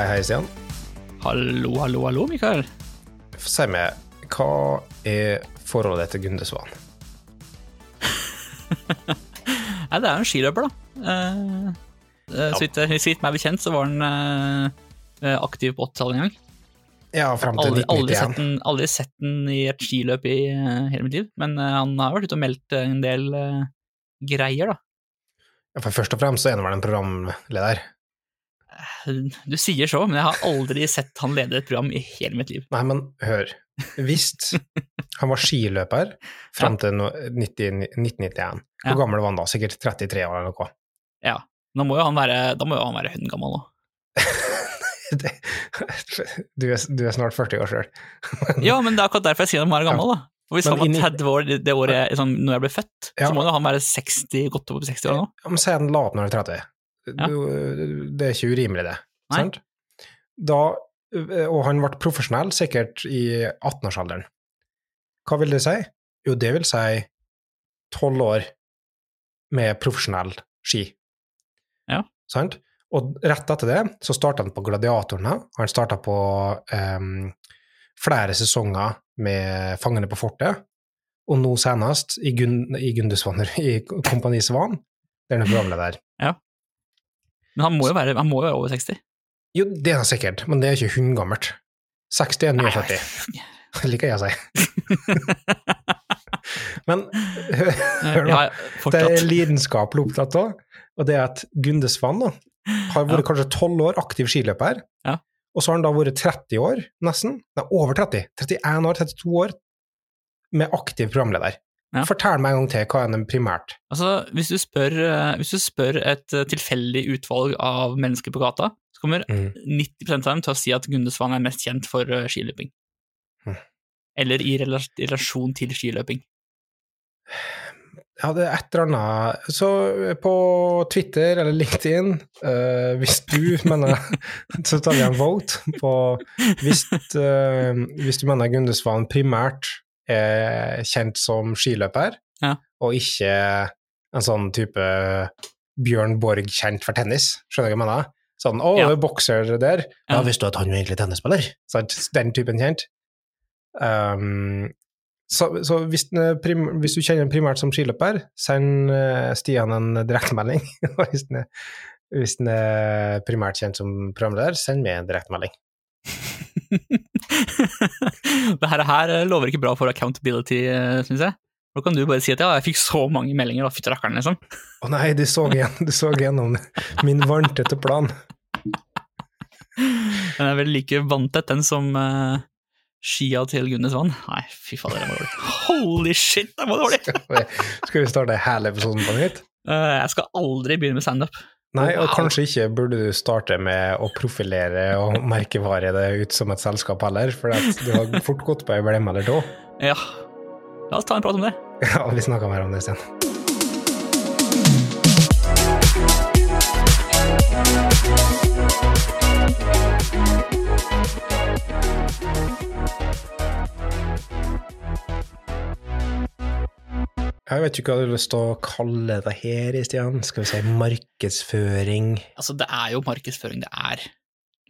Hei, hei, Stian. Hallo, hallo, hallo, Mikael. Si meg, hva er forholdet til Gunde Svan? Nei, det er jo en skiløper, da. Eh, eh, så vidt meg bekjent, så var han eh, eh, aktiv på 80-tallet en gang. Ja, fram til 1991. aldri, 1991. sett den, aldri sett den i et skiløp i uh, hele mitt liv, men uh, han har vært ute og meldt en del uh, greier, da. Ja, For først og fremst så er han vel en programleder. Du sier så, men jeg har aldri sett han lede et program i hele mitt liv. Nei, men hør. Hvis han var skiløper fram til 90, 1991, Ja. hvor gammel var han da? Sikkert 33 år eller noe? Ja, da må jo han være, da må jo han være hundegammel nå. Det, du, er, du er snart 40 år sjøl. Ja, men det er akkurat derfor jeg sier han må være gammel, da. Og hvis Men han var 30 år det, året jeg, sånn, når jeg ble født, Ja. så må jo han være 60, godt over 60 år nå. Ja, men Si han la opp når han er 30. Ja. Det er ikke urimelig, det. Nei. Sant? Da, og han ble profesjonell sikkert i 18-årsalderen. Hva vil det si? Jo, det vil si tolv år med profesjonell ski. Ja. Sant? Og rett etter det så starta han på Gladiatorene. Han starta på um, flere sesonger med Fangene på fortet, og nå senest i, Gun i Gundesvanner i Kompani Svan, der han er programleder. Men han må jo være, han må jo være over 60. Jo, det er han sikkert, men det er ikke hundegammelt. 60 er 49, liker jeg å si. Men hør nå, det er lidenskapelig opptatt av, og det er at Gunde Svan da, har vært Ja. kanskje 12 år aktiv skiløper, Ja. og så har han da vært 30 år, nesten, nei, over 30, 31 år, 32 år, med aktiv programleder. Ja. Fortell meg en gang til, hva er det primært? Altså, hvis du, spør, eh, hvis du spør et eh, tilfeldig utvalg av mennesker på gata, så kommer Mm. 90 av dem til å si at Gunde Svan er mest kjent for eh, skiløping. Mm. Eller i relasjon til skiløping. Ja, det er et eller annet Så på Twitter eller LinkedIn, uh, hvis du mener Så tar vi en vote på Hvis, uh, hvis du mener Gunde Svan primært er kjent som skiløper, Ja. og ikke en sånn type Bjørn Borg kjent for tennis, skjønner du hva jeg mener? Sånn 'Å, Ja. bokser der'. Ja, Ja. visste du at han var egentlig tennisspiller? Sant? Den typen kjent. Um, så, så hvis, er prim, hvis du kjenner primært som skiløper, send eh, Stian en direktemelding. Hvis den er, hvis den er primært kjent som programleder, send meg en direktemelding. det her, her eh, lover ikke bra for accountability, syns jeg. Nå kan du bare si at ja, jeg fikk så mange meldinger, da, fytti rakkeren, liksom. Å nei, du så, igjen, du så gjennom min vanntette plan. Den er vel like vanntett, den som uh, skia til Gunnes vann. Nei, fy fader, den var dårlig. Holy shit, den var dårlig! Skal vi starte hele episoden på nytt? Uh, jeg skal aldri begynne med standup. Nei, og kanskje ikke burde du starte med å profilere og merkevare det ut som et selskap heller, for du har fort gått på ei blemme eller to. Ja, la oss ta en prat om det. Ja, vi snakker mer om det sen. Jeg vet ikke hva du har lyst til å kalle det her, Stian. Skal vi si markedsføring? Altså, det er jo markedsføring det er.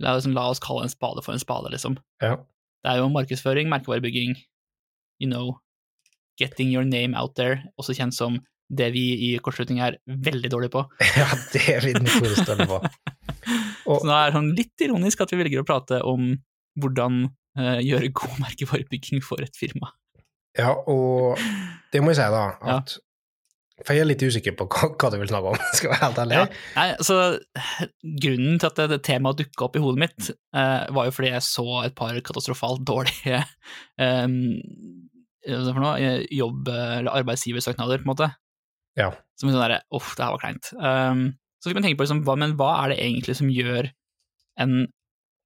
La oss, la oss kalle en spade for en spade, liksom. Ja. Det er jo markedsføring, merkevarebygging, you know, getting your name out there, også kjent som det vi i kortslutning er veldig dårlige på. ja, det er vi den dårlige på. Og- Så nå er det sånn litt ironisk at vi velger å prate om hvordan uh, gjøre god merkevarebygging for et firma. Ja, og det må jeg si, da, at For jeg er litt usikker på hva, du vil snakke om, skal jeg være helt ærlig. Ja. Nei, altså, grunnen til at det, temaet dukka opp i hodet mitt, eh, var jo fordi jeg så et par katastrofalt dårlige eh, for noe, eh, jobb- eller arbeidsgiversøknader, på en måte. Ja. Som sånn derre Uff, det her var kleint. Um, så fikk man tenke på liksom, hva, men hva er det egentlig som gjør en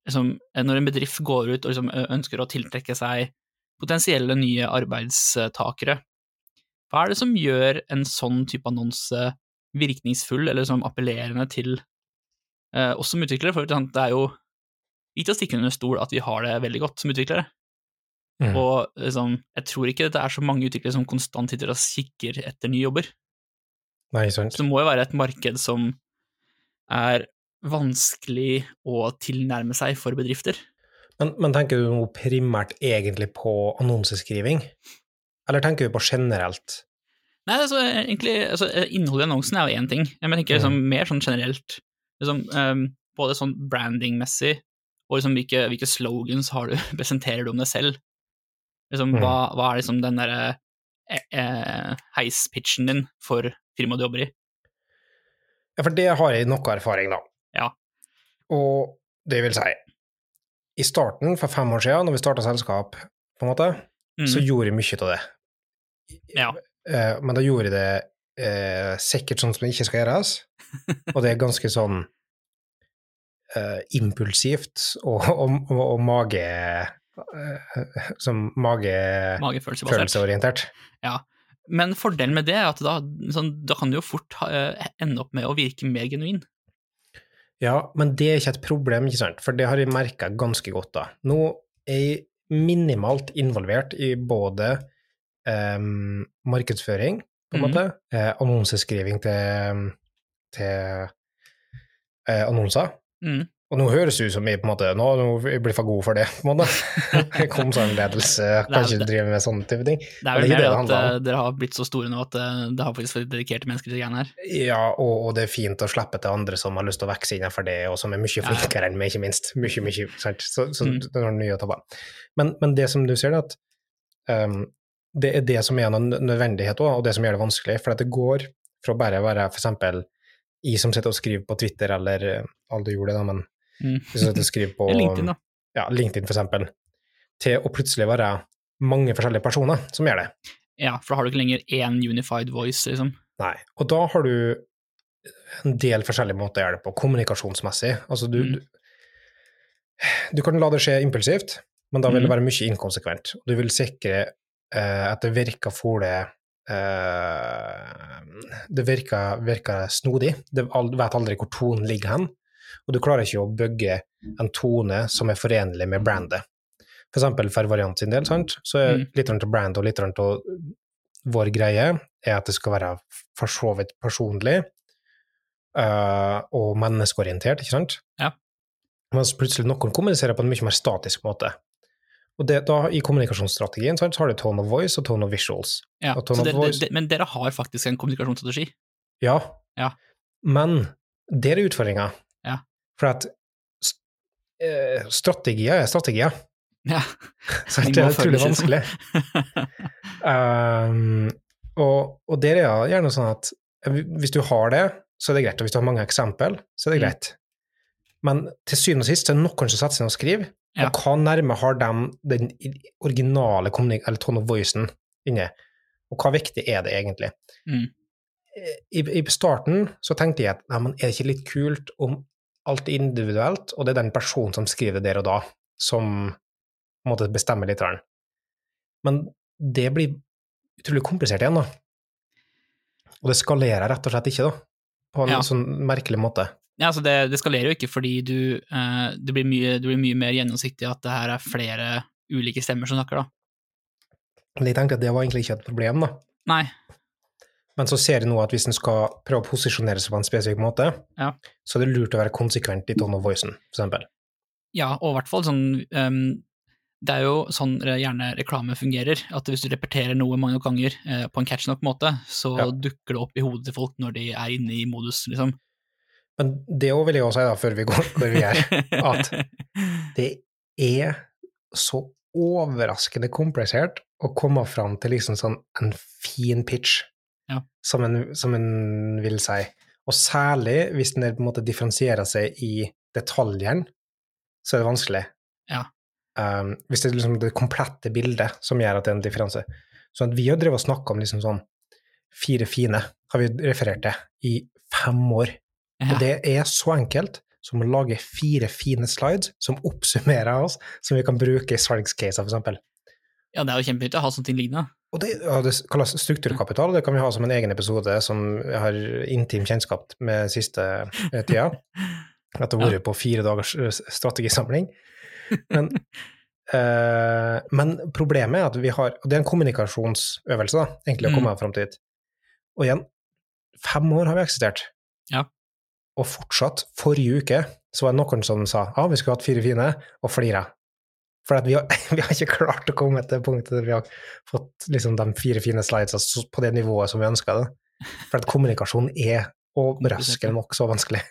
liksom, Når en bedrift går ut og liksom, ønsker å tiltrekke seg potensielle nye arbeidstakere, hva er det som gjør en sånn type annonse virkningsfull eller som appellerende til eh, oss som utviklere? For det er jo ikke til å stikke under stol at vi har det veldig godt som utviklere. Mm. Og liksom, jeg tror ikke det er så mange utviklere som konstant sitter og kikker etter nye jobber. Nei, sant. Så det må jo være et marked som er vanskelig å tilnærme seg for bedrifter. Men, men tenker du nå primært egentlig på annonseskriving? Eller tenker du på generelt? Nei, altså, egentlig, altså, Innholdet i annonsen er jo én ting, men jeg tenker liksom, mer sånn generelt. Liksom, um, både sånn brandingmessig, og liksom, hvilke, hvilke, slogans har du, presenterer du om deg selv? Liksom, mm. hva, hva, er liksom den derre eh, eh, heispitchen din for firmaet du jobber i? Ja, for det har jeg noe erfaring, da. Ja. Og det vil si, i starten, for fem år siden, når vi starta selskap, på en måte, mm. så gjorde jeg mye av det. Ja. Eh, men da gjorde jeg det eh, sikkert sånn som det ikke skal gjøres, og det er ganske sånn eh, impulsivt og, og, og, og mage eh, Som magefølelseorientert. Ja. Men fordelen med det er at da, sånn, da kan du jo fort ha, eh, ende opp med å virke mer genuin. Ja, men det er ikke et problem, ikke sant? for det har jeg merka ganske godt da. Nå er jeg minimalt involvert i både um, markedsføring, på en mm. måte, eh, annonseskriving til, til eh, annonser. Mm. Og nå høres det ut som vi på en måte, nå, nå blir for gode for det, på en måte. Konsernledelse kan ikke drive med sånne type ting. Det er vel mer det at uh, dere har blitt så store nå at uh, det har faktisk vært dedikerte mennesker til greiene her. Ja, og, og, det er fint å slippe til andre som har lyst til å vokse innenfor det, og som er mye flinkere enn meg, ikke minst. Mye, mye, sant? Så, så mm. det er mye å ta på. Men, men, det som du ser, er at um, det er det som er en nødvendighet òg, og det som gjør det vanskelig. For det går fra bare å være eksempel jeg som sitter og skriver på Twitter, eller alle gjorde det, da, men Mm. Hvis du skriver på LinkedIn, da. Ja, LinkedIn, for eksempel. Til å plutselig være mange forskjellige personer som gjør det. Ja, for da har du ikke lenger én unified voice, liksom. Nei, og da har du en del forskjellige måter å gjøre det på, kommunikasjonsmessig. Altså, du, mm. du, kan la det skje impulsivt, men da vil det mm. være mye inkonsekvent. Du vil sikre eh, at det virker for det eh, Det virker, virker snodig. Du vet aldri hvor tonen ligger hen og du klarer ikke å bygge en tone som er forenlig med brandet. For eksempel for Variant sin del, sant? så er mm. litt til brand og litt til vår greie er at det skal være for så vidt personlig uh, og menneskeorientert, ikke sant? Ja. Mens plutselig noen kommuniserer på en mye mer statisk måte. Og det, da, I kommunikasjonsstrategien sant, så har du tone of voice og tone of visuals. Ja, dere, voice... de, men dere har faktisk en kommunikasjonsstrategi? Ja, ja. men det er utfordringa. For at uh, strategier er strategier. Ja. Så det er utrolig vanskelig. um, og, og det er gjerne sånn at hvis du har det, så er det greit. Og hvis du har mange eksempel, så er det mm. greit. Men til syvende og sist så er det noen som setter seg ned og skriver. Ja. Og hva nærme har de den originale eller tone of voicen inne? Og hva viktig er det egentlig? Mm. I, I, starten så tenkte jeg at nei, men er det ikke litt kult om alt er individuelt, og det er den personen som skriver det der og da, som måtte bestemme litt. Men det blir utrolig komplisert igjen, da. Og det skalerer rett og slett ikke, da. På en ja. sånn merkelig måte. Ja, altså det, det skalerer jo ikke fordi du, eh, det, blir mye, det, blir mye, mer gjennomsiktig at det her er flere ulike stemmer som snakker, da. Men jeg tenker at det var egentlig ikke et problem, da. Nei, men så ser jeg nå at hvis en skal prøve å posisjonere seg på en spesifikk måte, ja. så er det lurt å være konsekvent i tone of voicen, for eksempel. Ja, og i hvert fall sånn um, Det er jo sånn gjerne reklame fungerer, at hvis du repeterer noe mange ganger uh, på en catch nok måte, så ja. dukker det opp i hodet til folk når de er inne i modus, liksom. Men det òg vil jeg også si, da, før vi går hvor vi er, at det er så overraskende komplisert å komme fram til liksom sånn en fin pitch ja. som, en, som, en, vil si. Og særlig hvis den på en måte differensierer seg i detaljene, så er det vanskelig. Ja. Um, hvis det er liksom det komplette bildet som gjør at det er en differanse. Så at vi har drevet og snakka om liksom sånn fire fine, har vi referert til, i fem år. Ja. Og det er så enkelt som å lage fire fine slides som oppsummerer oss, som vi kan bruke i salgscaser, eksempel. Ja, det er jo kjempefint å ha sånne ting liggende. Og det, ja, det kalles strukturkapital, det kan vi ha som en egen episode som jeg har intim kjennskap med siste eh, tida. Etter å ha vært på fire dagers eh, strategisamling. Men, eh, men, problemet er at vi har Og det er en kommunikasjonsøvelse, da, egentlig, å komme mm. fram til. Og igjen, fem år har vi eksistert. Ja. og fortsatt, forrige uke, så var det noen som sa ja, vi skulle hatt fire fine, og flira. For vi, har, vi har ikke klart å komme til punktet der vi har fått liksom, de fire fine slidesa på det nivået som vi ønska det. For at kommunikasjon er overraskende nok så vanskelig.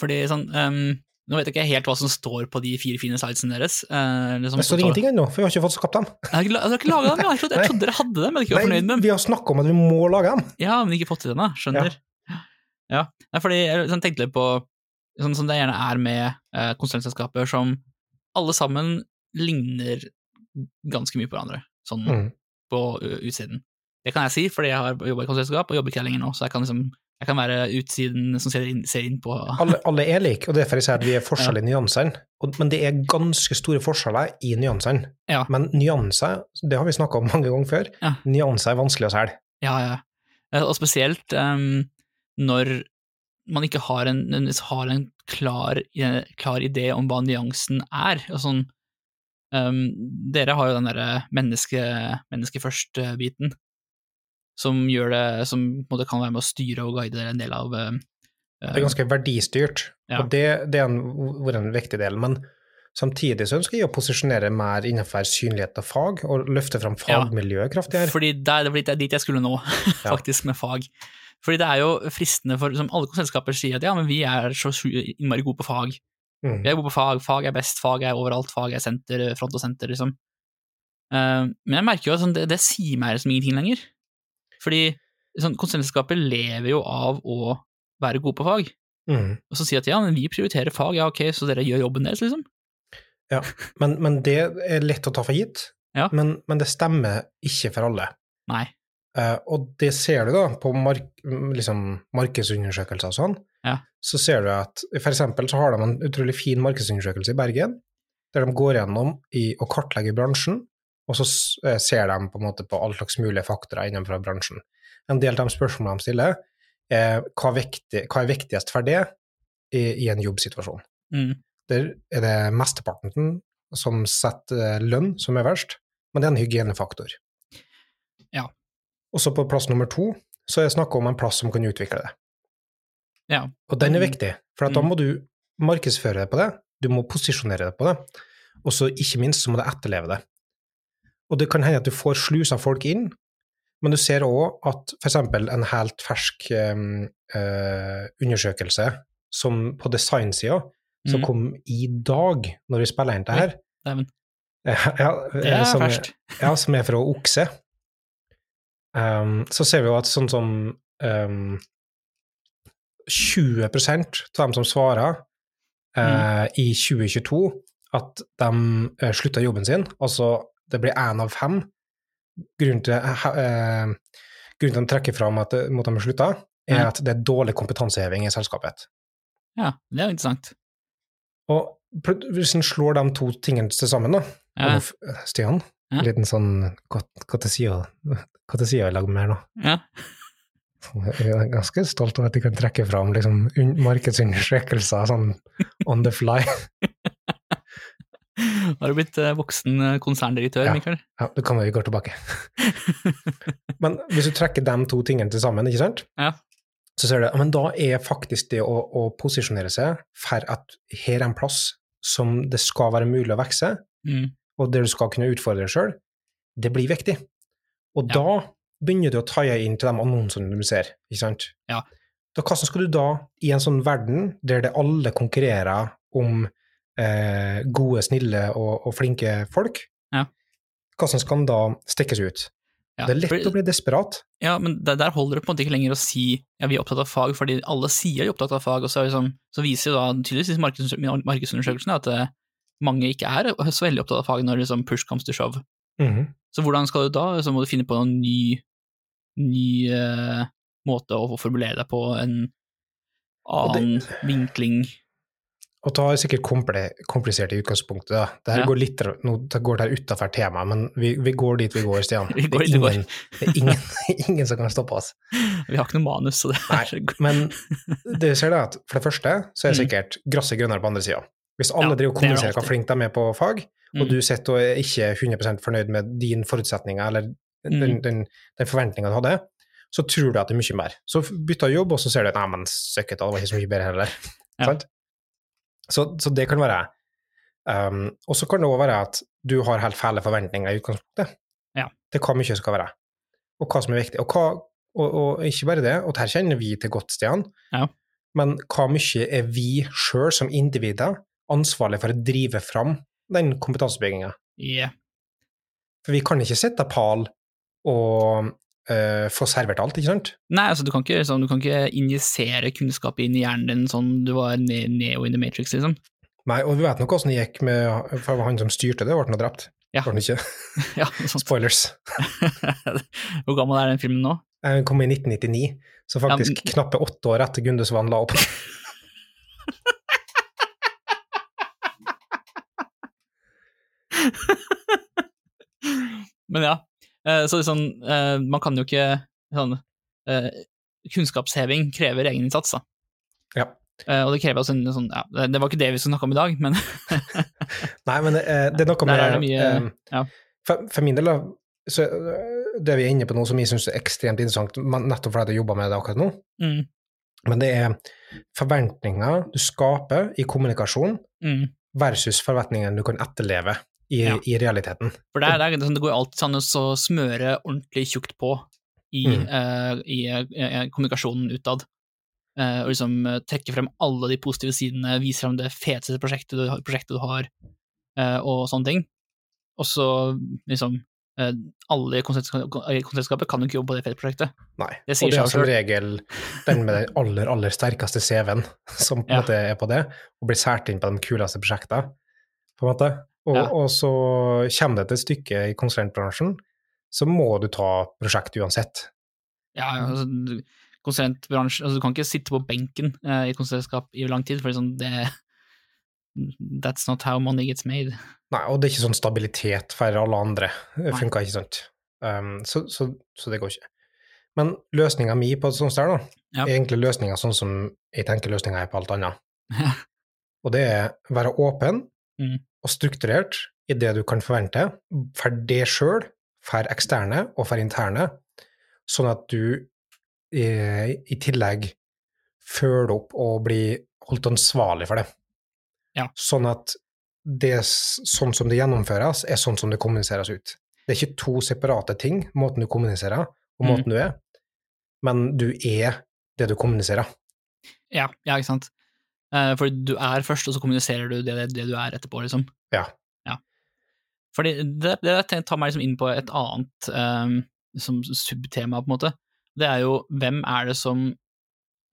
Fordi sånn um, Nå vet jeg ikke helt hva som står på de fire fine slidesene deres. Uh, liksom, Det står ingenting ennå, for vi har ikke fått skapt dem. Jeg har ikke, jeg har ikke laga dem, jeg trodde, jeg trodde dere hadde dem, men ikke var fornøyd med dem. vi har snakka om at vi må lage dem. Ja, men ikke fått til dem, skjønner. Ja. Nei, fordi jeg sånn, tenkte litt på sånn som det gjerne er med uh, konsulentselskaper som alle sammen ligner ganske mye på hverandre, sånn Mm. på utsiden. Det kan jeg si, fordi jeg har jobba i konsulentselskap og jobber ikke her lenger nå, så jeg kan liksom jeg kan være utsiden som ser inn, ser inn på Alle, alle er like, og derfor jeg sier at vi er forskjellige i nyansene. Men det er ganske store forskjeller i nyansene. Ja. Men nyanser, det har vi snakka om mange ganger før, Ja. nyanser er vanskelig å selge. Ja, ja. Eh, Og spesielt um, når man ikke har en, en- har en klar, eh, klar idé om hva nyansen er. Og sånn, em, dere har jo den derre menneske, menneske først-biten, som gjør det Som måte kan være med å styre og guide dere en del av uh, Det er ganske verdistyrt, Ja. og det, det er en, vært en viktig del. Men samtidig så ønsker jeg å posisjonere mer innenfor synlighet og fag, og løfte fram Ja. fagmiljøet kraftigere. Fordi det er, det er dit jeg skulle nå, faktisk, med fag. Fordi det er jo fristende for som Alle selskaper sier at ja, men vi er så innmari gode på fag. Mm. Jeg bor på fag, fag er best, fag er overalt, fag er senter, front og senter, liksom. Uh, men jeg merker jo at sånn, det, det sier meg liksom ingenting lenger. Fordi sånn, konsulentselskaper lever jo av å være gode på fag. Mm. Og så sier at ja, men vi prioriterer fag, ja ok, så dere gjør jobben deres, liksom. Men, men det er lett å ta for gitt, Ja. men, men det stemmer ikke for alle. Nei. Uh, og det ser du da på mark liksom markedsundersøkelser og sånn. Ja. Så ser du at eksempel så har de en utrolig fin markedsundersøkelse i Bergen, der de går gjennom i å kartlegge bransjen, og så eh, ser de på en måte på alle slags mulige faktorer innenfor bransjen. En del av de spørsmålene de stiller, er hva, viktig, hva er viktigst for det i, i en jobbsituasjon. Mm. Der er det mesteparten som setter eh, lønn som er verst, men det er en hygienefaktor. Ja. Og så på plass nummer to så er det snakk om en plass som kan utvikle det. Ja. Og den er Mm. viktig, for at da Mm. må du markedsføre deg på det, du må posisjonere deg på det, og så ikke minst så må du etterleve det. Og det kan hende at du får slusa folk inn, men du ser òg at f.eks. en helt fersk um, uh, undersøkelse som på designsida, som mm. kom i dag, når vi spiller inn det her, Dæven. ja, Det er som, ferskt. ja, som er fra okse, um, så ser vi jo at sånn som um, 20% av dem som svarer eh, i 2022 at de uh, slutta jobben sin, altså det blir én av fem. Grunnen til, eh, grunnen til de trekker fram at eh, mot de slutta, er at det er dårlig kompetanseheving i selskapet. Ja, det er interessant. Og hvis en slår de to tingene til sammen, da Ja, Stian, Ja. en liten sånn Hva til sida i lag med her nå? ja. Jeg er ganske stolt over at de kan trekke fram liksom, markedsundersøkelser sånn on the fly. Har du blitt eh, voksen eh, konserndirektør, Ja. Mikael? Ja, det kan vi gå tilbake. Men hvis du trekker de to tingene til sammen, ikke sant? Ja. så ser du men da er faktisk det å, å posisjonere seg for at her er en plass som det skal være mulig å vokse, Mm. og der du skal kunne utfordre deg sjøl, det blir viktig. Og Ja. da begynner du å taie inn til de annonsene du ser, ikke sant? Ja. Da, hvordan skal du da, i en sånn verden der det alle konkurrerer om eh, gode, snille og, og flinke folk, Ja. hvordan skal den da stikkes ut? Ja, Det er lett for- å bli desperat. Ja, men der, der holder det på en måte ikke lenger å si ja, vi er opptatt av fag, fordi alle sier de er opptatt av fag, og så, liksom, så viser jo da tydeligvis disse markedsundersø- markedsundersøkelsene at eh, mange ikke er så veldig opptatt av fag når liksom push comes to shove. Mhm. Så hvordan skal du da, så må du finne på en ny, ny uh, måte å formulere deg på, en annen det- vinkling. Og ta er sikkert kompli- komplisert i utgangspunktet. Da. Det her Ja. går litt nå går det her utafor temaet, men vi, vi går dit vi går, Stian. Vi går det, er ingen, det er ingen, ingen som kan stoppe oss. Vi har ikke noe manus, så det er Men det vi ser da, at for det første så er det Mm. sikkert gresset grønnere på andre sida. Hvis alle Ja, driver og er kommuniserer hvor flinke de er på fag, og Mm. du sitter og er ikke 100% fornøyd med din forutsetninger eller den, Mm. den, den forventninga du hadde, så tror du at det er mye mer. Så bytter du jobb, og så ser du at nei, men søkket, det var ikke så mye bedre heller. Ja. Så, så det kan være um, Og så kan det òg være at du har helt fæle forventninger i utgangspunktet Ja. til hva mye skal være, og hva som er viktig. Og, hva, og, og ikke bare det, og dette kjenner vi til godt, Stian, Ja. men hva mye er vi sjøl som individer ansvarlig for å drive fram den kompetansebygginga? Yeah. For vi kan ikke sette pal og uh, få servert alt, ikke sant? Nei, altså du kan, ikke, sånn, du ikke injisere kunnskap inn i hjernen din sånn du var ne Neo in the Matrix, liksom. Nei, og vi vet nok hvordan det gikk med for han som styrte det, ble nå drept. Ja. Ble han ikke? ja. Spoilers. Hvor gammel er den filmen nå? Den kom i 1999, så faktisk Ja, men- knappe åtte år etter Gundesvan la opp. Men ja, eh, så sånn, eh, man kan jo ikke sånn eh, Kunnskapsheving krever egeninnsats, da. Ja. Og det krever også en sånn ja, Det var ikke det vi skulle snakke om i dag, men Nei, men det, det er noe med er mye- eh, ja. for, for min del, så det vi er inne på nå, som jeg syns er ekstremt interessant, nettopp fordi jeg jobber med det akkurat nå, mm, men det er forventninger du skaper i kommunikasjon mm. versus forventningene du kan etterleve i, Ja. i realiteten. For det, er, det, sånn, det går alltid an å smøre ordentlig tjukt på i, Mm. eh, i eh, kommunikasjonen utad. Eh, og liksom trekke frem alle de positive sidene, vise frem det feteste prosjektet du, prosjektet du har, eh, og sånne ting. Og så liksom Alle i konsertskapet kan jo ikke jobbe på det fete prosjektet. Nei. Det og det er som regel den med den aller, aller sterkeste CV-en som på en Ja. måte er på det, og blir sært inn på de kuleste prosjektene, på en måte. Og, Ja. og så kommer det til et stykke i konsulentbransjen, så må du ta prosjekt uansett. Ja, altså, du- konsulentbransje altså, Du kan ikke sitte på benken eh, i et konsulentselskap i lang tid, for liksom det That's not how money gets made. Nei, og det er ikke sånn stabilitet for alle andre. Det funka ikke sant. Um, så, så, så det går ikke. Men løsninga mi på et sånt sted, da, Ja. er egentlig løsninga sånn som jeg tenker løsninga er på alt annet. Og det er være åpen Mm. Og strukturert i det du kan forvente, for det sjøl, for eksterne og for interne, sånn at du i, i tillegg følger opp og blir holdt ansvarlig for det. Ja. Sånn at det, sånn som det gjennomføres, er sånn som det kommuniseres ut. Det er ikke to separate ting, måten du kommuniserer og Mm. måten du er, men du er det du kommuniserer. Ja, ja, ikke sant. Eh, fordi du er først, og så kommuniserer du det, det, du er etterpå, liksom. Ja. ja. Fordi det, det tar meg liksom inn på et annet um, liksom subtema, på en måte. Det er jo hvem er det som,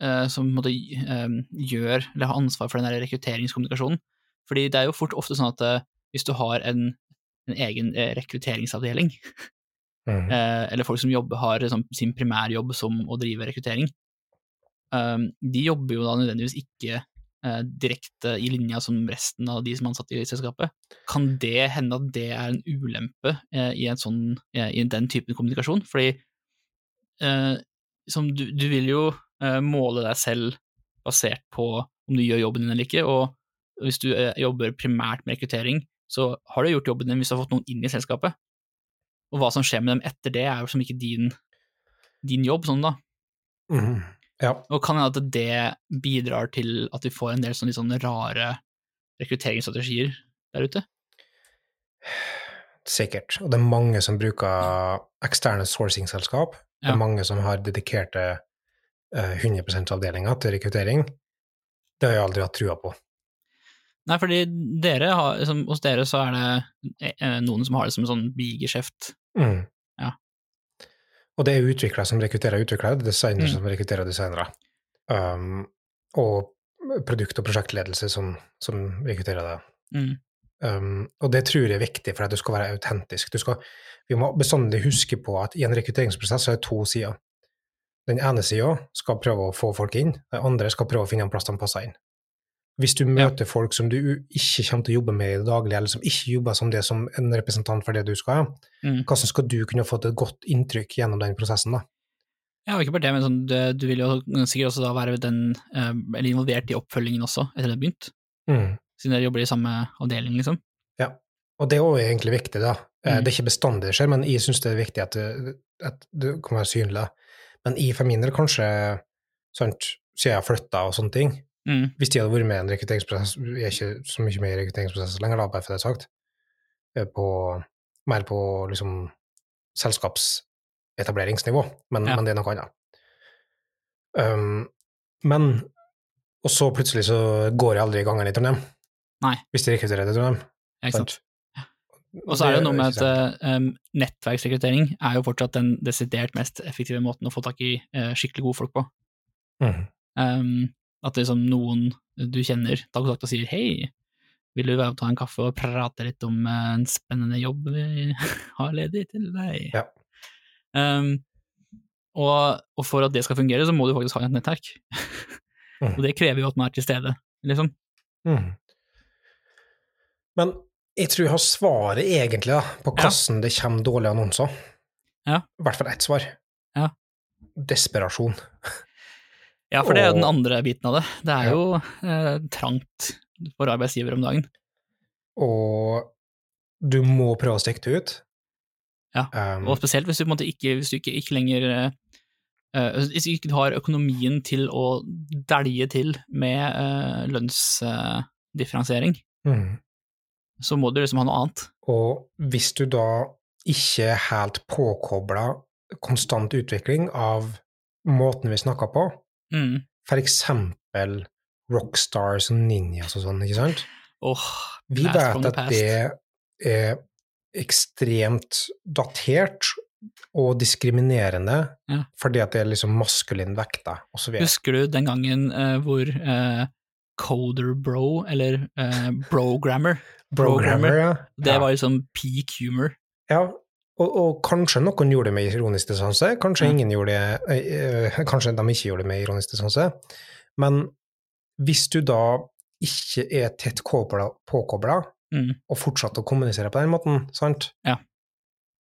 uh, som på en måte, um, gjør, eller har ansvar for den der rekrutteringskommunikasjonen. Fordi det er jo fort ofte sånn at uh, hvis du har en, en egen rekrutteringsavdeling, mm. uh, eller folk som jobber, har liksom, sin primærjobb som å drive rekruttering, um, de jobber jo da nødvendigvis ikke direkte i linja som resten av de som er ansatt i selskapet. Kan det hende at det er en ulempe eh, i, en sånn, eh, i den typen kommunikasjon? Fordi eh, som du, du vil jo eh, måle deg selv basert på om du gjør jobben din eller ikke, og hvis du eh, jobber primært med rekruttering, så har du gjort jobben din hvis du har fått noen inn i selskapet. Og hva som skjer med dem etter det, er jo som ikke din, din jobb, sånn da. Mhm. Ja. Og kan hende at det bidrar til at vi får en del sånne sånne rare rekrutteringsstrategier der ute. Sikkert. Og det er mange som bruker eksterne sourcing-selskap. Det Ja. er mange som har dedikerte eh, 100 avdelinger til rekruttering. Det har jeg aldri hatt trua på. Nei, fordi dere har, liksom, hos dere så er det eh, noen som har det som en sånn bigeskjeft. Mm. Og det er utviklere som rekrutterer utviklere, er designere Mm. som rekrutterer designere. Um, og produkt- og prosjektledelse som, som rekrutterer det. Mm. Um, og det tror jeg er viktig for at du skal være autentisk. Du skal, vi må bestandig huske på at i en rekrutteringsprosess er det to sider. Den ene sida skal prøve å få folk inn, den andre skal prøve å finne en plass de passer inn. Hvis du møter folk som du ikke kommer til å jobbe med i det daglige, eller som ikke jobber som det som en representant for det du skal, Mm. hvordan skal du kunne fått et godt inntrykk gjennom den prosessen, da? Ja, ikke bare det, men sånn, du, du vil jo sikkert også da være den, eh, eller involvert i oppfølgingen også, etter det har begynt, Mm. siden dere jobber i samme avdeling, liksom. Ja, Og det er også egentlig viktig, da. Eh, Mm. Det er ikke bestandig det skjer, men jeg syns det er viktig at det, at du kan være synlig. Men jeg for min del kanskje, sant, siden jeg har flytta og sånne ting Mm. Hvis de hadde vært med i en rekrutteringsprosess er ikke så mye med i rekrutteringsprosesser lenger, da, bare for det er sagt. Eh, På, mer på liksom selskapsetableringsnivå, men, Ja. men det er noe annet. Um, men Og så plutselig så går jeg aldri i gangen i Trondheim. Nei. Hvis de rekrutterer til Trondheim. Ikke sant? Og så er det noe med at um, nettverksrekruttering er jo fortsatt den desidert mest effektive måten å få tak i uh, skikkelig gode folk på. Mm. Um, at liksom noen du kjenner takk og takk og sier hei, vil du være med og ta en kaffe og prate litt om eh, en spennende jobb vi har ledig til deg? Ja. Um, og, og for at det skal fungere, så må du faktisk ha et nettverk. Mm. og det krever jo at man er til stede, liksom. Mm. Men jeg tror jeg har svaret egentlig da, på Ja. hvordan det kommer dårlige annonser. Ja. I hvert fall ett svar. Ja. Desperasjon. Ja, for det er jo den andre biten av det. Det er jo eh, trangt for arbeidsgiver om dagen. Og du må prøve å stikke det ut. Ja, Um, Og spesielt hvis du, måte ikke, hvis du ikke, ikke lenger eh, eh, Hvis du ikke har økonomien til å dælje til med uh, lønnsdifferensiering, mhm. så må du liksom ha noe annet. Og hvis du da ikke er helt påkobla konstant utvikling av måten vi snakker på, Mm. for eksempel rockstars og ninjas og sånn, ikke sant? Åh, Vi vet at det er ekstremt datert og diskriminerende Ja. fordi at det er liksom maskulin vekta, videre. Husker du den gangen uh, hvor uh, Coder Bro, eller uh, Brogrammer, Programmer, ja. det var liksom peak humor. ja. Og, og kanskje noen gjorde det med ironisk distanse, kanskje Ja. ingen gjorde det eh, Kanskje de ikke gjorde det med ironisk distanse. Men hvis du da ikke er tett kobla- påkobla, Mm. og fortsatt å kommunisere på den måten, sant? Ja.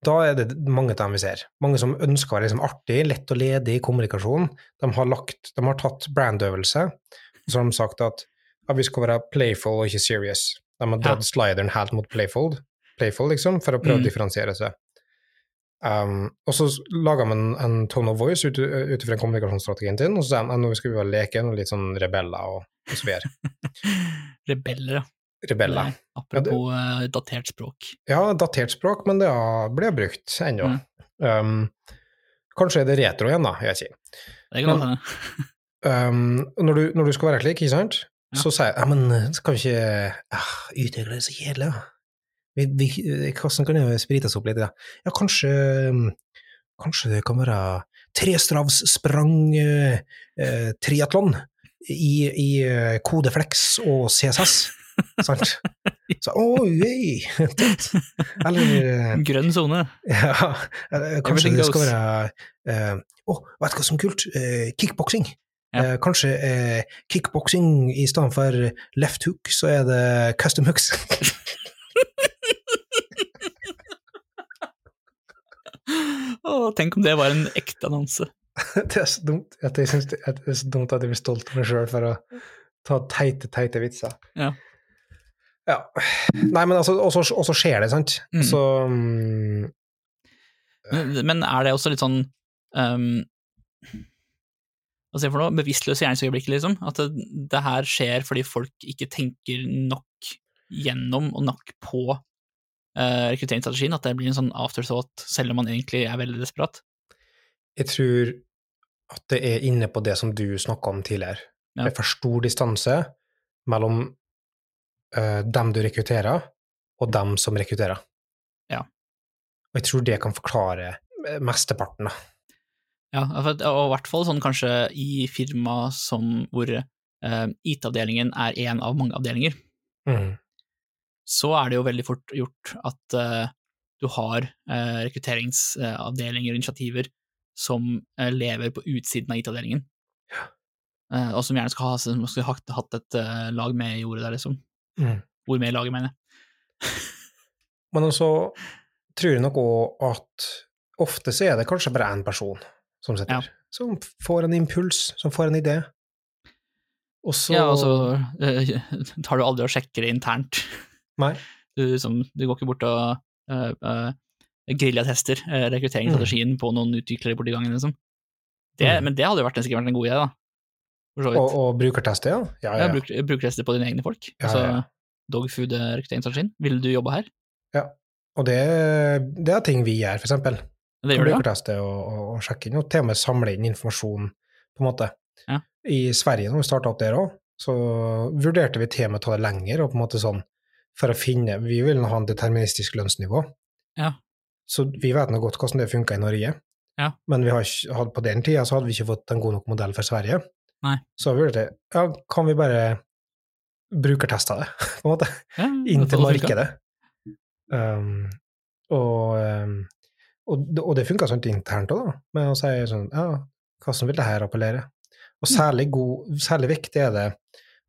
Da er det mange av dem vi ser. Mange som ønsker å være liksom artig, lett og ledig i kommunikasjon. De har, lagt, de har tatt brandøvelse, og så har de sagt at ja, vi skal være playful og ikke serious. De har dratt slideren helt mot playful, playful liksom, for å prøve Mm. å differensiere seg. Um, og så laga man en tone of voice ut ifra kommunikasjonsstrategien sin, og så sier de nå skal vi være leken og litt sånn rebeller og, og så videre. Rebeller, ja. Rebeller. Nei, Apropos eh, datert språk. Ja, datert språk, men det har- blir brukt ennå. Mm. Um, kanskje er det retro igjen, da, jeg ikke. Det kan hende. Um, når, du, når du skal være slik, ikke sant, Ja. så sier jeg ja, men skal vi ikke ah, Utvikle det så kjedelig, da? Vi, vi, hvordan kan det sprites opp litt? Da? Ja, kanskje um, Kanskje det kan være trestavssprang uh, triatlon i, i eh, kodeflex og CSS, sant? Så oi! Eller eh, Grønn sone. ja, kanskje det skal være Å, Å, vet du hva som er kult? Uh, kickboksing. Ja. Eh, kanskje uh, kickboksing i stedet for left hook, så er det custom hooks. Å, tenk om det var en ekte annonse. det er så dumt at jeg synes det, er så dumt at jeg blir stolt av meg sjøl for å ta teite, teite vitser. Ja. Ja. Nei, men altså, og så skjer det, sant? Mm. Så um, Men, men er det også litt sånn um, Hva sier jeg for noe? Bevisstløse gjerningsøyeblikk, liksom? At det, det her skjer fordi folk ikke tenker nok gjennom og nok på rekrutteringsstrategien, at det blir en sånn afterthought, selv om man egentlig er veldig desperat? jeg tror at det er inne på det som du snakka om tidligere. Ja. Det er for stor distanse mellom uh, dem du rekrutterer, og dem som rekrutterer. Ja. Og jeg tror det kan forklare eh, mesteparten, da. Ja, og i hvert fall sånn kanskje i firma som hvor uh, IT-avdelingen er en av mange avdelinger, Mm. Så er det jo veldig fort gjort at uh, du har uh, rekrutteringsavdelinger og initiativer som uh, lever på utsiden av IT-avdelingen. Og som gjerne skal ha som skal hatt, hatt et lag med i ordet der, liksom. Mm. Ord med i laget, mener jeg. Men også tror jeg nok òg at ofte så er det kanskje bare én person som sitter, som får en impuls, som får en idé. Og så Ja, og så eh, tar du aldri og sjekker det internt. Du, liksom, du går ikke bort og uh, uh, geriljatester uh, rekrutteringsstrategien på noen utviklere borti gangen, liksom. Det, Mm. Men det hadde jo vært, sikkert vært en god idé, da. Og, og brukerteste, ja. Ja, Ja, ja. bruk, brukertester på dine egne folk. Ja, altså, ja. dogfood-rekrutteringsstrategien. Vil du jobbe her? Ja, Og det, det er ting vi gjør, for eksempel. Det gjør. Brukerteste og, og, og sjekke inn, og til og med samle inn informasjon, på en måte. Ja. I Sverige, når vi starta opp der òg, så vurderte vi til og med å ta det lenger, og på en måte sånn, for å finne Vi vil ha en deterministisk lønnsnivå. Ja. Så vi vet nå godt hvordan det funka i Norge, Ja. men vi har ikke, på den tida så hadde vi ikke fått en god nok modell for Sverige. Nei. Så vi vurderte ja, kan vi bare brukerteste det, på en måte Ja, inn til markedet. Um, og, um, og, det- og det funka sånn internt òg, da, med å si sånn Ja, hvordan vil det her appellere? Og Mm. særlig, god, særlig viktig er det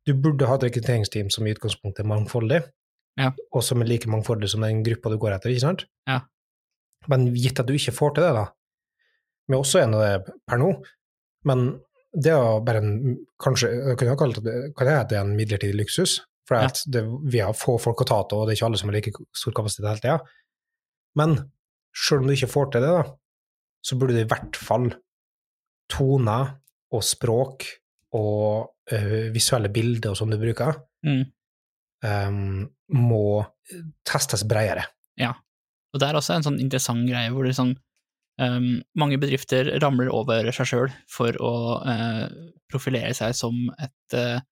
Du burde ha et rekrutteringsteam som i utgangspunktet er mangfoldig, Ja. også med like mangfoldig som den gruppa du går etter, ikke sant? Ja. Men gitt at du ikke får til det, da Vi er også en av det per nå, men det er bare en Kanskje jeg kunne ha kalt det, kan jeg det en midlertidig luksus, for Ja. at det, vi har få folk å ta til, og det er ikke alle som har like stor kapasitet hele tida. Men selv om du ikke får til det, da, så burde du i hvert fall toner og språk og ø, visuelle bilder og sånn du bruker, Mm. Ehm, må testes bredere. Og det er også en sånn interessant greie hvor det sånn um, mange bedrifter ramler over seg sjøl for å uh, profilere seg som et uh,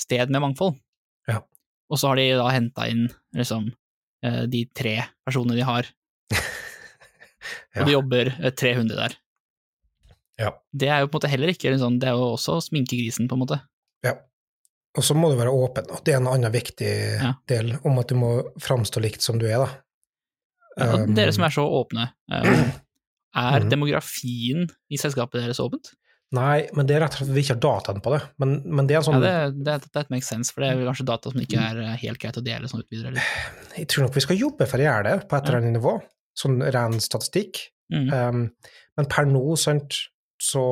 sted med mangfold. Ja. Og så har de da henta inn liksom uh, de tre personene de har, Ja. og det jobber eh, 300 der. Ja. Det er jo på en måte heller ikke en sånn, det er jo også sminkegrisen, på en måte. Ja. Og så må du være åpen, og det er en annen viktig Ja. del om at du må framstå likt som du er, da. Ja, Um, dere som er så åpne, eh, er Mhm. demografien i selskapet deres åpent? Nei, men det er rett og slett at vi ikke har dataen på det. Men, men det er en Ja, sånn det, det, det makes sense, for det er kanskje data som ikke er eh, helt greit å dele sånn ut videre. Eller? Jeg tror nok vi skal jobbe for å gjøre det på et eller annet nivå, sånn ren statistikk. Mm. Um, men per nå, sant, så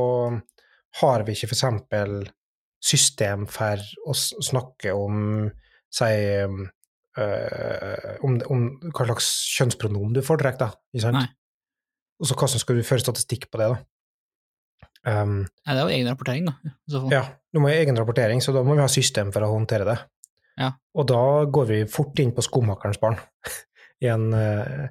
har vi ikke for eksempel system for å snakke om, si, øh, om, om hva slags kjønnspronom du foretrekker, da. Ikke sant? Nei. Og så hvordan skal du føre statistikk på det, da? Um, Nei, det er jo egen rapportering, da. ja, du må ha egen rapportering, så da må vi ha system for å håndtere det. Ja. Og da går vi fort inn på skomakerens barn. En, uh,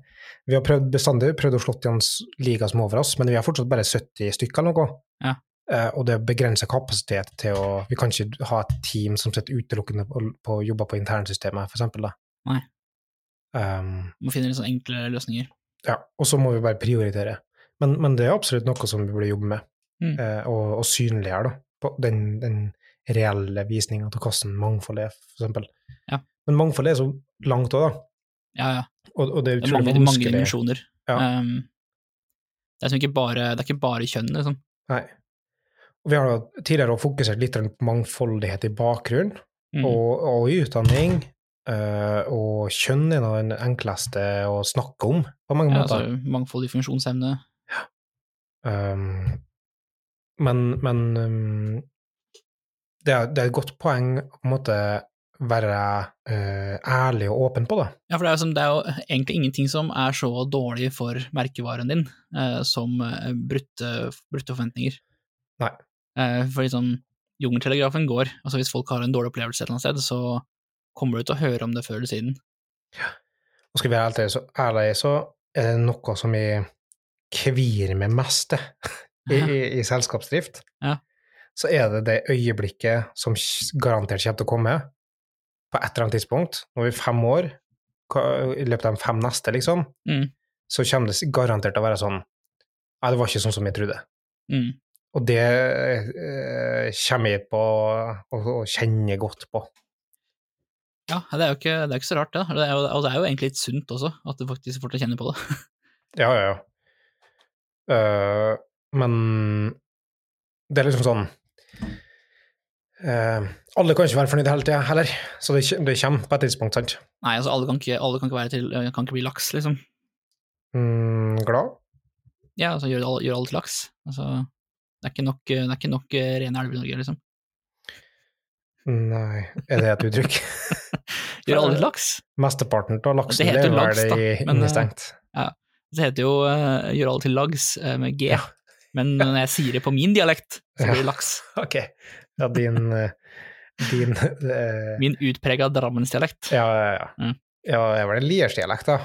vi har prøvd bestandig prøvd å slå til en liga som over oss, men vi har fortsatt bare 70 stykker eller noe. Ja. Eh, og det begrenser kapasitet til å Vi kan ikke ha et team som sitter utelukkende på, på jobber på internsystemet, for eksempel. Da. Nei. Um, Må finne litt sånn enkle løsninger. ja, og så må vi bare prioritere. Men, men det er absolutt noe som vi burde jobbe med, Mm. eh, og, og synliggjøre da, på den, den reelle visninga til hvordan mangfold er, for eksempel. Ja. Men mangfold er så langt òg, da. Ja, ja. Og, og det er Det er mange, mange dimensjoner. Ja. Um, det er ikke bare, det er ikke bare kjønn, liksom. Nei. Og vi har tidligere fokusert litt på mangfoldighet i bakgrunn, Mm. og, og i utdanning. Uh, og kjønn er nå den enkleste å snakke om, på mange ja, måter. altså, mangfoldig funksjonsevne. Um, men men um, det, er, det er et godt poeng å på en måte være uh, ærlig og åpen på det. Ja, for det er, som, det er jo egentlig ingenting som er så dårlig for merkevaren din uh, som brutte, brutte forventninger. Nei. Eh, sånn, liksom, jungeltelegrafen går. Altså Hvis folk har en dårlig opplevelse et eller annet sted, så kommer du til å høre om det før eller siden. Og skal vi være ærlige, så, ærlig, så er det noe som jeg kvir meg mest i, i, i selskapsdrift. Ja. Så er det det øyeblikket som garantert kommer til å komme, på et eller annet tidspunkt, når vi er fem år, i løpet av de fem neste, liksom, Mm. så kommer det garantert til å være sånn Nei, det var ikke sånn som jeg trodde. Mm. Og det eh, kommer jeg på å kjenne godt på. Ja, det er jo ikke, det er ikke så rart, det. det er jo, og det er jo egentlig litt sunt også, at du faktisk får til å kjenne på det. Ja, ja, ja. Uh, men det er liksom sånn uh, Alle kan ikke være fornøyd hele tida heller, så det, det kommer på et tidspunkt, sant? Nei, altså alle kan ikke, alle kan ikke, være til, kan ikke bli laks, liksom. Mm, glad? Ja, altså gjøre alle, gjør alle til laks. Altså, det er ikke nok, det er ikke nok eh, rene elver i Norge, liksom. Nei, er det et uttrykk? Gjør alle laks? Mesteparten av laksen Det heter lever laks, da, vel i- men, eh, innestengt. Det heter jo uh, 'gjør alle til lags uh, med G. Ja. Men når jeg sier det på min dialekt, så blir det laks. Ok. Ja, din Uh, Din uh, Min utprega drammensdialekt. Ja, ja, ja. Mm. Ja, jeg var det Liersdialekt, da?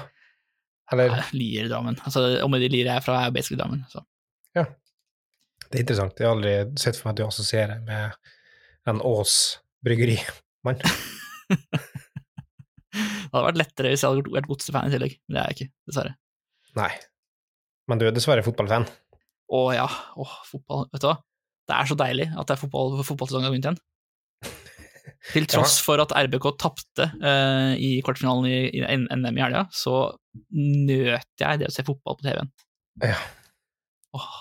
Eller Ja, Lier Drammen. Altså, om jeg Lier er fra, er basically Drammen. Så. Det er interessant. Jeg har aldri sett for meg at du assosierer med en Ås bryggerimann. Det hadde vært lettere hvis jeg hadde vært godsefan i tillegg, men det er jeg ikke, dessverre. Nei. Men du er dessverre fotballfan. Å ja, åh, fotball, vet du hva? Det er så deilig at det er fotball, fotballsesongen har begynt igjen. Til tross for at RBK tapte uh, i kvartfinalen i, i NM i helga, så nøt jeg det å se fotball på TV-en. Ja. Åh,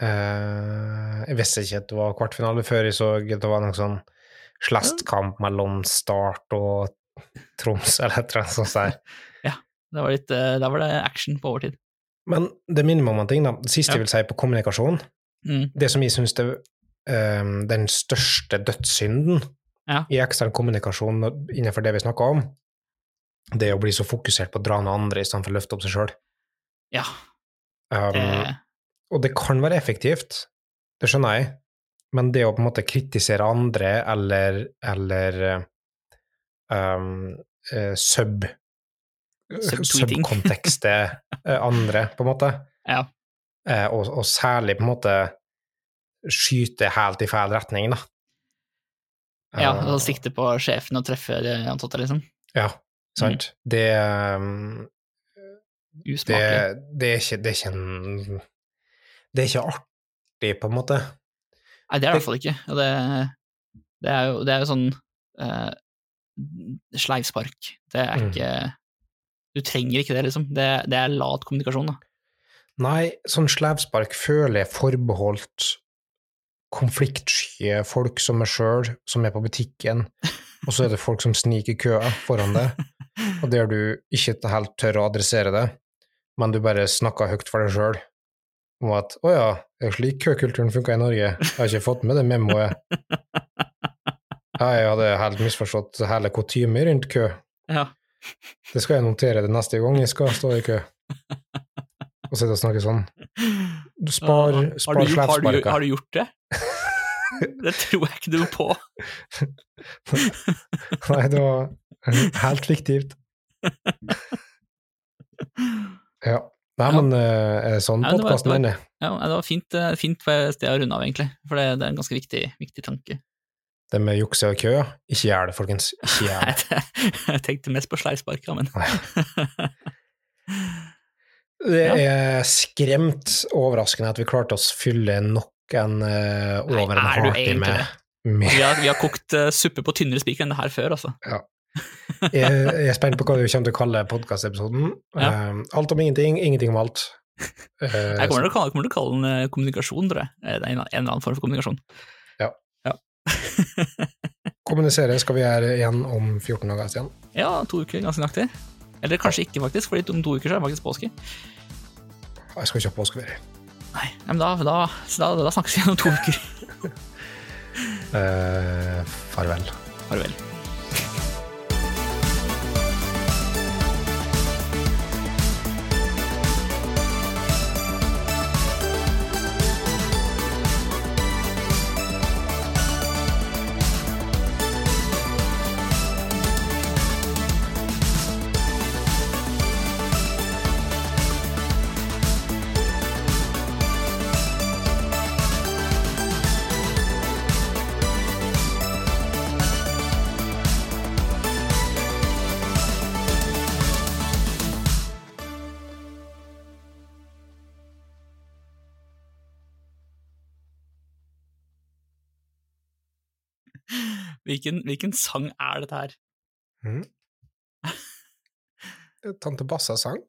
Eh, jeg visste ikke at det var kvartfinale før jeg så at det var noen sånn slestkamp mellom Start og Troms, eller et eller annet sånt der. det var litt, eh, der var det action på overtid. Men det minner meg om en ting, da. Det siste Ja. jeg vil si på kommunikasjon. Mm. Det som jeg syns er um, den største dødssynden Ja. i ekstern kommunikasjon innenfor det vi snakker om, det er å bli så fokusert på å dra ned andre istedenfor å løfte opp seg sjøl. Ja, Um, det, og det kan være effektivt, det skjønner jeg, men det å på en måte kritisere andre eller, eller um, uh, sub Subkontekstet eh, andre, på en måte, ja. eh, og, og særlig på en måte skyte helt i feil retning, da. ja, og sikte på sjefen og treffe de ansatte, liksom. Ja, sant. Det, um, det, det er ikke Det er ikke en Det er ikke artig, på en måte. Nei, det er det i hvert fall ikke. Det, det, er, jo, det er jo sånn uh, sleivspark. Det er Mm. ikke Du trenger ikke det, liksom. Det, det er lat kommunikasjon, da. Nei, sånn sleivspark føler jeg forbeholdt konfliktsky folk som meg sjøl, som er på butikken, og så er det folk som sniker i køa foran deg, og der du ikke helt tør å adressere det, men du bare snakker høyt for deg sjøl om at 'å ja, det er slik køkulturen funker i Norge', jeg har ikke fått med det memoet. Jeg hadde helt misforstått hele kutymen rundt kø. Ja. Det skal jeg notere det neste gang jeg skal stå i kø. Og sitte og snakke sånn. Du spar, har, spar du, har, du, har du gjort det? det tror jeg ikke noe på. Nei, det var helt fiktivt. Ja. Nei, Ja. men eh, er det sånn Ja, podkasten ender? Ja, det var fint, eh, fint sted å runde av, egentlig. For det, det er en ganske viktig, viktig tanke. Det med jukse og kø, ja. Ikke gjør det, folkens. Ikke gjør det. Jeg tenkte mest på sleivsparka, men Det er skremt overraskende at vi klarte oss fylle nok en uh, Nei, over en halvtime med, med vi har, vi har kokt uh, suppe på tynnere spiker enn det her før, altså. Jeg jeg er spent på hva du kommer til å kalle podkastepisoden. Ja. Um, alt om ingenting, ingenting om alt. Uh, Jeg kommer til å kalle, den eh, kommunikasjon, tror jeg. Det er en, en eller annen form for kommunikasjon. Ja. ja. kommunisere skal vi gjøre igjen om 14 dager igjen. Ja, to uker, ganske nøyaktig. Eller kanskje ikke, faktisk, for om to uker så er det faktisk påske. Jeg skal ikke ha påskeferie. Nei, men da, da, da, da snakkes vi igjen om to uker. Uh, farvel. Farvel. Hvilken, hvilken sang er dette her? Mm. Tante Bassa sang.